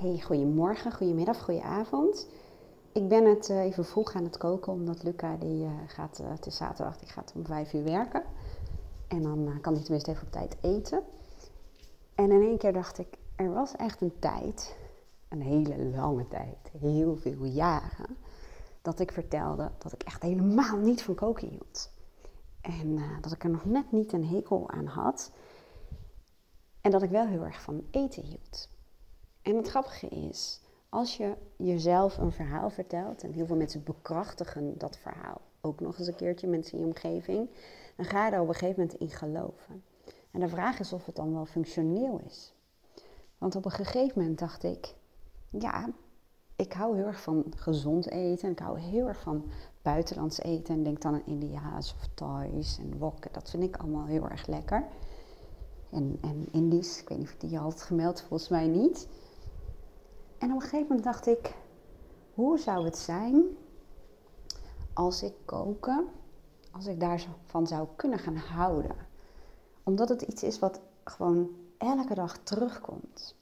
Hey, goedemorgen, goedemiddag, goedenavond. Ik ben het uh, even vroeg aan het koken, omdat Luca die uh, gaat, uh, het is zaterdag, die gaat om vijf uur werken. En dan kan hij tenminste even op tijd eten. En in één keer dacht ik, er was echt een tijd, een hele lange tijd, heel veel jaren, dat ik vertelde dat ik echt helemaal niet van koken hield. En dat ik er nog net niet een hekel aan had. En dat ik wel heel erg van eten hield. En het grappige is, als je jezelf een verhaal vertelt, en heel veel mensen bekrachtigen dat verhaal ook nog eens een keertje, mensen in je omgeving, dan ga je er op een gegeven moment in geloven. En de vraag is of het dan wel functioneel is. Want op een gegeven moment dacht ik, ja, ik hou heel erg van gezond eten. Ik hou heel erg van buitenlands eten. En denk dan aan India's of Thais en wokken. Dat vind ik allemaal heel erg lekker. En, en Indisch, ik weet niet of die je had gemeld, volgens mij niet. En op een gegeven moment dacht ik, hoe zou het zijn als ik koken, als ik daarvan zou kunnen gaan houden? Omdat het iets is wat gewoon elke dag terugkomt.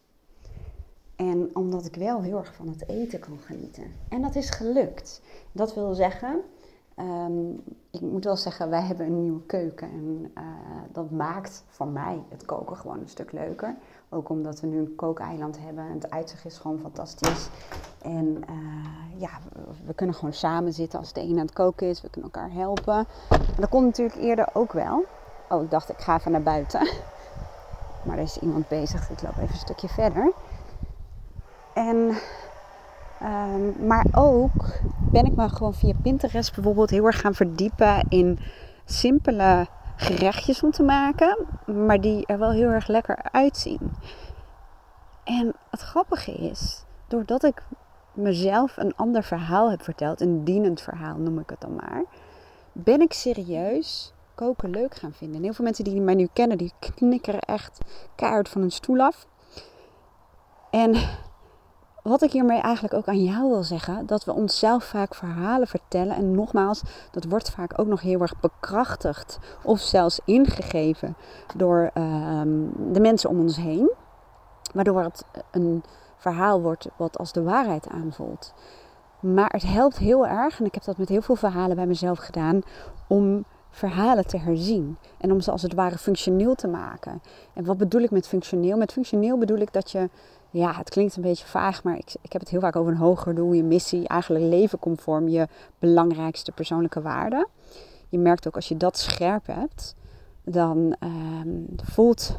En omdat ik wel heel erg van het eten kan genieten. En dat is gelukt. Dat wil zeggen, um, ik moet wel zeggen, wij hebben een nieuwe keuken. En uh, dat maakt voor mij het koken gewoon een stuk leuker. Ook omdat we nu een kookeiland hebben. Het uitzicht is gewoon fantastisch. En uh, ja, we kunnen gewoon samen zitten als de een aan het koken is. We kunnen elkaar helpen. En dat komt natuurlijk eerder ook wel. Oh, ik dacht ik ga even naar buiten. Maar er is iemand bezig. Ik loop even een stukje verder. En, um, maar ook ben ik me gewoon via Pinterest bijvoorbeeld heel erg gaan verdiepen in simpele gerechtjes om te maken, maar die er wel heel erg lekker uitzien. En het grappige is, doordat ik mezelf een ander verhaal heb verteld, een dienend verhaal noem ik het dan maar, ben ik serieus koken leuk gaan vinden. En heel veel mensen die mij nu kennen, die knikkeren echt keihard van hun stoel af. En wat ik hiermee eigenlijk ook aan jou wil zeggen, dat we onszelf vaak verhalen vertellen. En nogmaals, dat wordt vaak ook nog heel erg bekrachtigd of zelfs ingegeven door ehm, de mensen om ons heen. Waardoor het een verhaal wordt wat als de waarheid aanvoelt. Maar het helpt heel erg, en ik heb dat met heel veel verhalen bij mezelf gedaan, om verhalen te herzien. En om ze als het ware functioneel te maken. En wat bedoel ik met functioneel? Met functioneel bedoel ik dat je ja, het klinkt een beetje vaag, maar ik, ik heb het heel vaak over een hoger doel, je missie, eigenlijk leven conform je belangrijkste persoonlijke waarden. Je merkt ook als je dat scherp hebt, dan ehm, voelt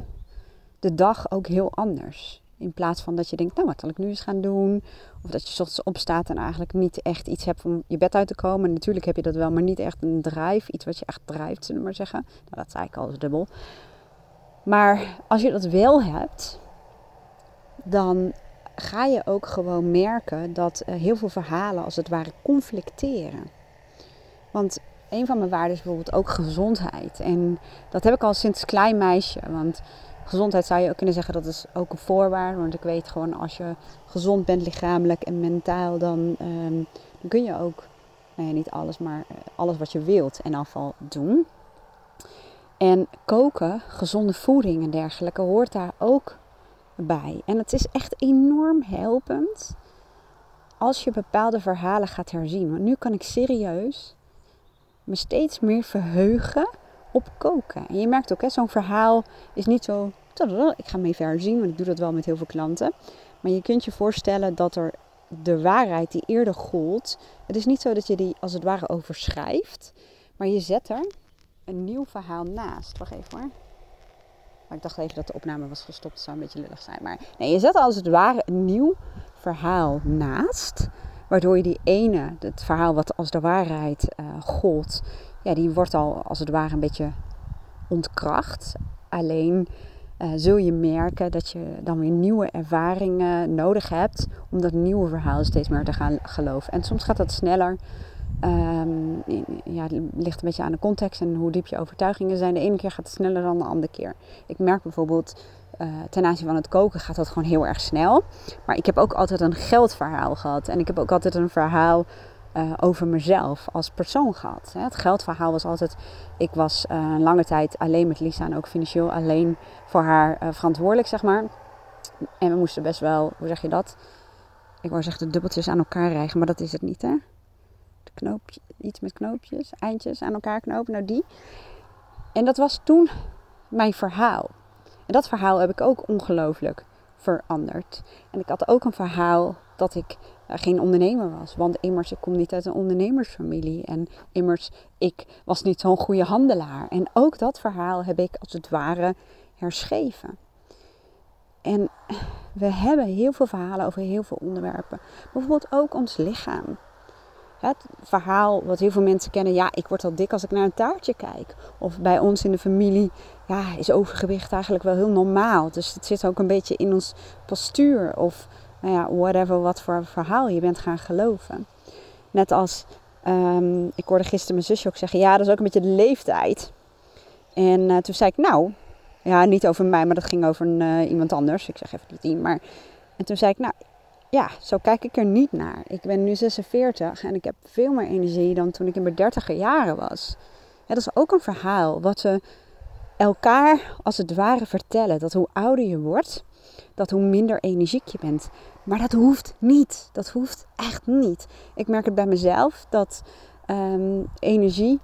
de dag ook heel anders. In plaats van dat je denkt, nou wat zal ik nu eens gaan doen? Of dat je s ochtends opstaat en eigenlijk niet echt iets hebt om je bed uit te komen. natuurlijk heb je dat wel, maar niet echt een drive. Iets wat je echt drijft, zullen we maar zeggen. Nou, dat zei ik al, is dubbel. Maar als je dat wel hebt, dan ga je ook gewoon merken dat uh, heel veel verhalen als het ware conflicteren. Want een van mijn waarden is bijvoorbeeld ook gezondheid. En dat heb ik al sinds klein meisje. Want gezondheid zou je ook kunnen zeggen dat is ook een voorwaarde. Want ik weet gewoon als je gezond bent lichamelijk en mentaal, dan, dan kun je ook, nou ja, niet alles, maar eh, alles wat je wilt en afval doen. En koken, gezonde voeding en dergelijke hoort daar ook bij. En het is echt enorm helpend als je bepaalde verhalen gaat herzien. Want nu kan ik serieus me steeds meer verheugen op koken. En je merkt ook, zo'n verhaal is niet zo. Ik ga me even herzien, want ik doe dat wel met heel veel klanten. Maar je kunt je voorstellen dat er de waarheid die eerder gold. Het is niet zo dat je die als het ware overschrijft. Maar je zet er een nieuw verhaal naast. Wacht even hoor. Maar ik dacht even dat de opname was gestopt. Dat zou een beetje lullig zijn. Maar nee, je zet als het ware een nieuw verhaal naast. Waardoor je die ene, het verhaal wat als de waarheid uh, gold, ja, die wordt al als het ware een beetje ontkracht. Alleen uh, zul je merken dat je dan weer nieuwe ervaringen nodig hebt om dat nieuwe verhaal steeds meer te gaan geloven. En soms gaat dat sneller Um, ja, het ligt een beetje aan de context en hoe diep je overtuigingen zijn. De ene keer gaat het sneller dan de andere keer. Ik merk bijvoorbeeld uh, ten aanzien van het koken gaat dat gewoon heel erg snel. Maar ik heb ook altijd een geldverhaal gehad. En ik heb ook altijd een verhaal uh, over mezelf als persoon gehad. Het geldverhaal was altijd... Ik was een lange tijd alleen met Lisa en ook financieel alleen voor haar verantwoordelijk, zeg maar. En we moesten best wel, hoe zeg je dat? Ik wou zeggen de dubbeltjes aan elkaar rijgen, maar dat is het niet hè. De knoopje, iets met knoopjes, eindjes aan elkaar knopen, nou die. En dat was toen mijn verhaal. En dat verhaal heb ik ook ongelooflijk veranderd. En ik had ook een verhaal dat ik uh, geen ondernemer was. Want immers, ik kom niet uit een ondernemersfamilie. En immers, ik was niet zo'n goede handelaar. En ook dat verhaal heb ik als het ware herschreven. En we hebben heel veel verhalen over heel veel onderwerpen. Bijvoorbeeld ook ons lichaam. Het verhaal wat heel veel mensen kennen, ja, ik word al dik als ik naar een taartje kijk. Of bij ons in de familie, ja, is overgewicht eigenlijk wel heel normaal. Dus het zit ook een beetje in ons postuur. Of nou ja, whatever, wat voor verhaal je bent gaan geloven. Net als, um, ik hoorde gisteren mijn zusje ook zeggen, ja, dat is ook een beetje de leeftijd. En uh, toen zei ik, nou, ja, niet over mij, maar dat ging over uh, iemand anders. Ik zeg even niet die, maar... En toen zei ik, nou, ja, zo kijk ik er niet naar. Ik ben nu 46 en ik heb veel meer energie dan toen ik in mijn dertiger jaren was. Dat is ook een verhaal wat we elkaar als het ware vertellen. Dat hoe ouder je wordt, dat hoe minder energiek je bent. Maar dat hoeft niet. Dat hoeft echt niet. Ik merk het bij mezelf dat um, energie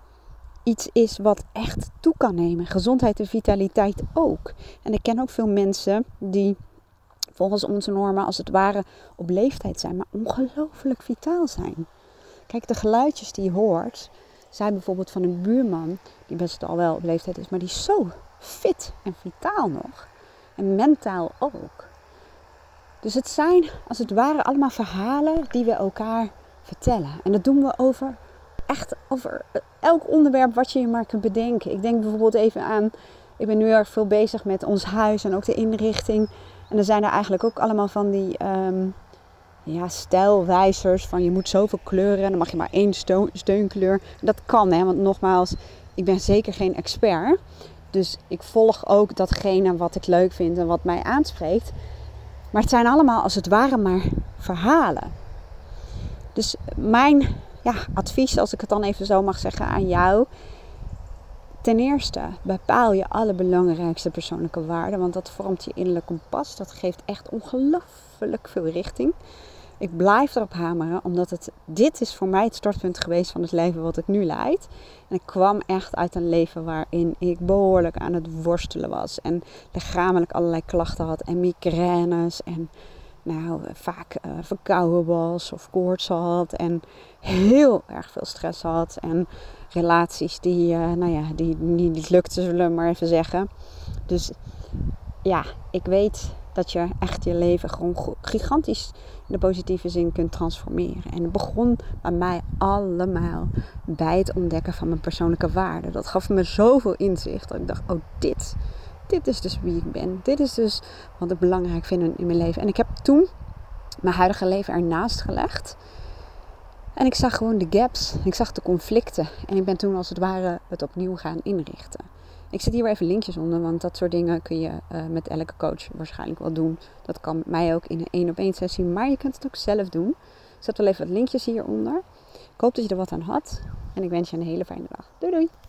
iets is wat echt toe kan nemen. Gezondheid en vitaliteit ook. En ik ken ook veel mensen die volgens onze normen als het ware op leeftijd zijn, maar ongelooflijk vitaal zijn. Kijk, de geluidjes die je hoort, zijn bijvoorbeeld van een buurman, die best al wel op leeftijd is, maar die is zo fit en vitaal nog. En mentaal ook. Dus het zijn als het ware allemaal verhalen die we elkaar vertellen. En dat doen we over echt over elk onderwerp wat je je maar kunt bedenken. Ik denk bijvoorbeeld even aan, ik ben nu erg veel bezig met ons huis en ook de inrichting. En er zijn er eigenlijk ook allemaal van die um, ja, stijlwijzers van je moet zoveel kleuren en dan mag je maar één steunkleur. Dat kan hè, want nogmaals, ik ben zeker geen expert. Dus ik volg ook datgene wat ik leuk vind en wat mij aanspreekt. Maar het zijn allemaal als het ware maar verhalen. Dus mijn ja, advies, als ik het dan even zo mag zeggen, aan jou. Ten eerste, bepaal je allerbelangrijkste persoonlijke waarden, want dat vormt je innerlijk kompas. Dat geeft echt ongelooflijk veel richting. Ik blijf erop hameren, omdat het, dit is voor mij het startpunt geweest van het leven wat ik nu leid. En ik kwam echt uit een leven waarin ik behoorlijk aan het worstelen was. En lichamelijk allerlei klachten had en migraines en nou, vaak uh, verkouden was of koorts had en heel erg veel stress had en relaties die, uh, nou ja, die, niet lukten, zullen we maar even zeggen. Dus ja, ik weet dat je echt je leven gewoon gigantisch in de positieve zin kunt transformeren. En het begon bij mij allemaal bij het ontdekken van mijn persoonlijke waarden. Dat gaf me zoveel inzicht dat ik dacht, oh dit, dit is dus wie ik ben. Dit is dus wat ik belangrijk vind in mijn leven. En ik heb toen mijn huidige leven ernaast gelegd. En ik zag gewoon de gaps. Ik zag de conflicten. En ik ben toen als het ware het opnieuw gaan inrichten. Ik zet hier even linkjes onder, want dat soort dingen kun je uh, met elke coach waarschijnlijk wel doen. Dat kan met mij ook in een één op één sessie, maar je kunt het ook zelf doen. Ik zet wel even wat linkjes hieronder. Ik hoop dat je er wat aan had. En ik wens je een hele fijne dag. Doei doei!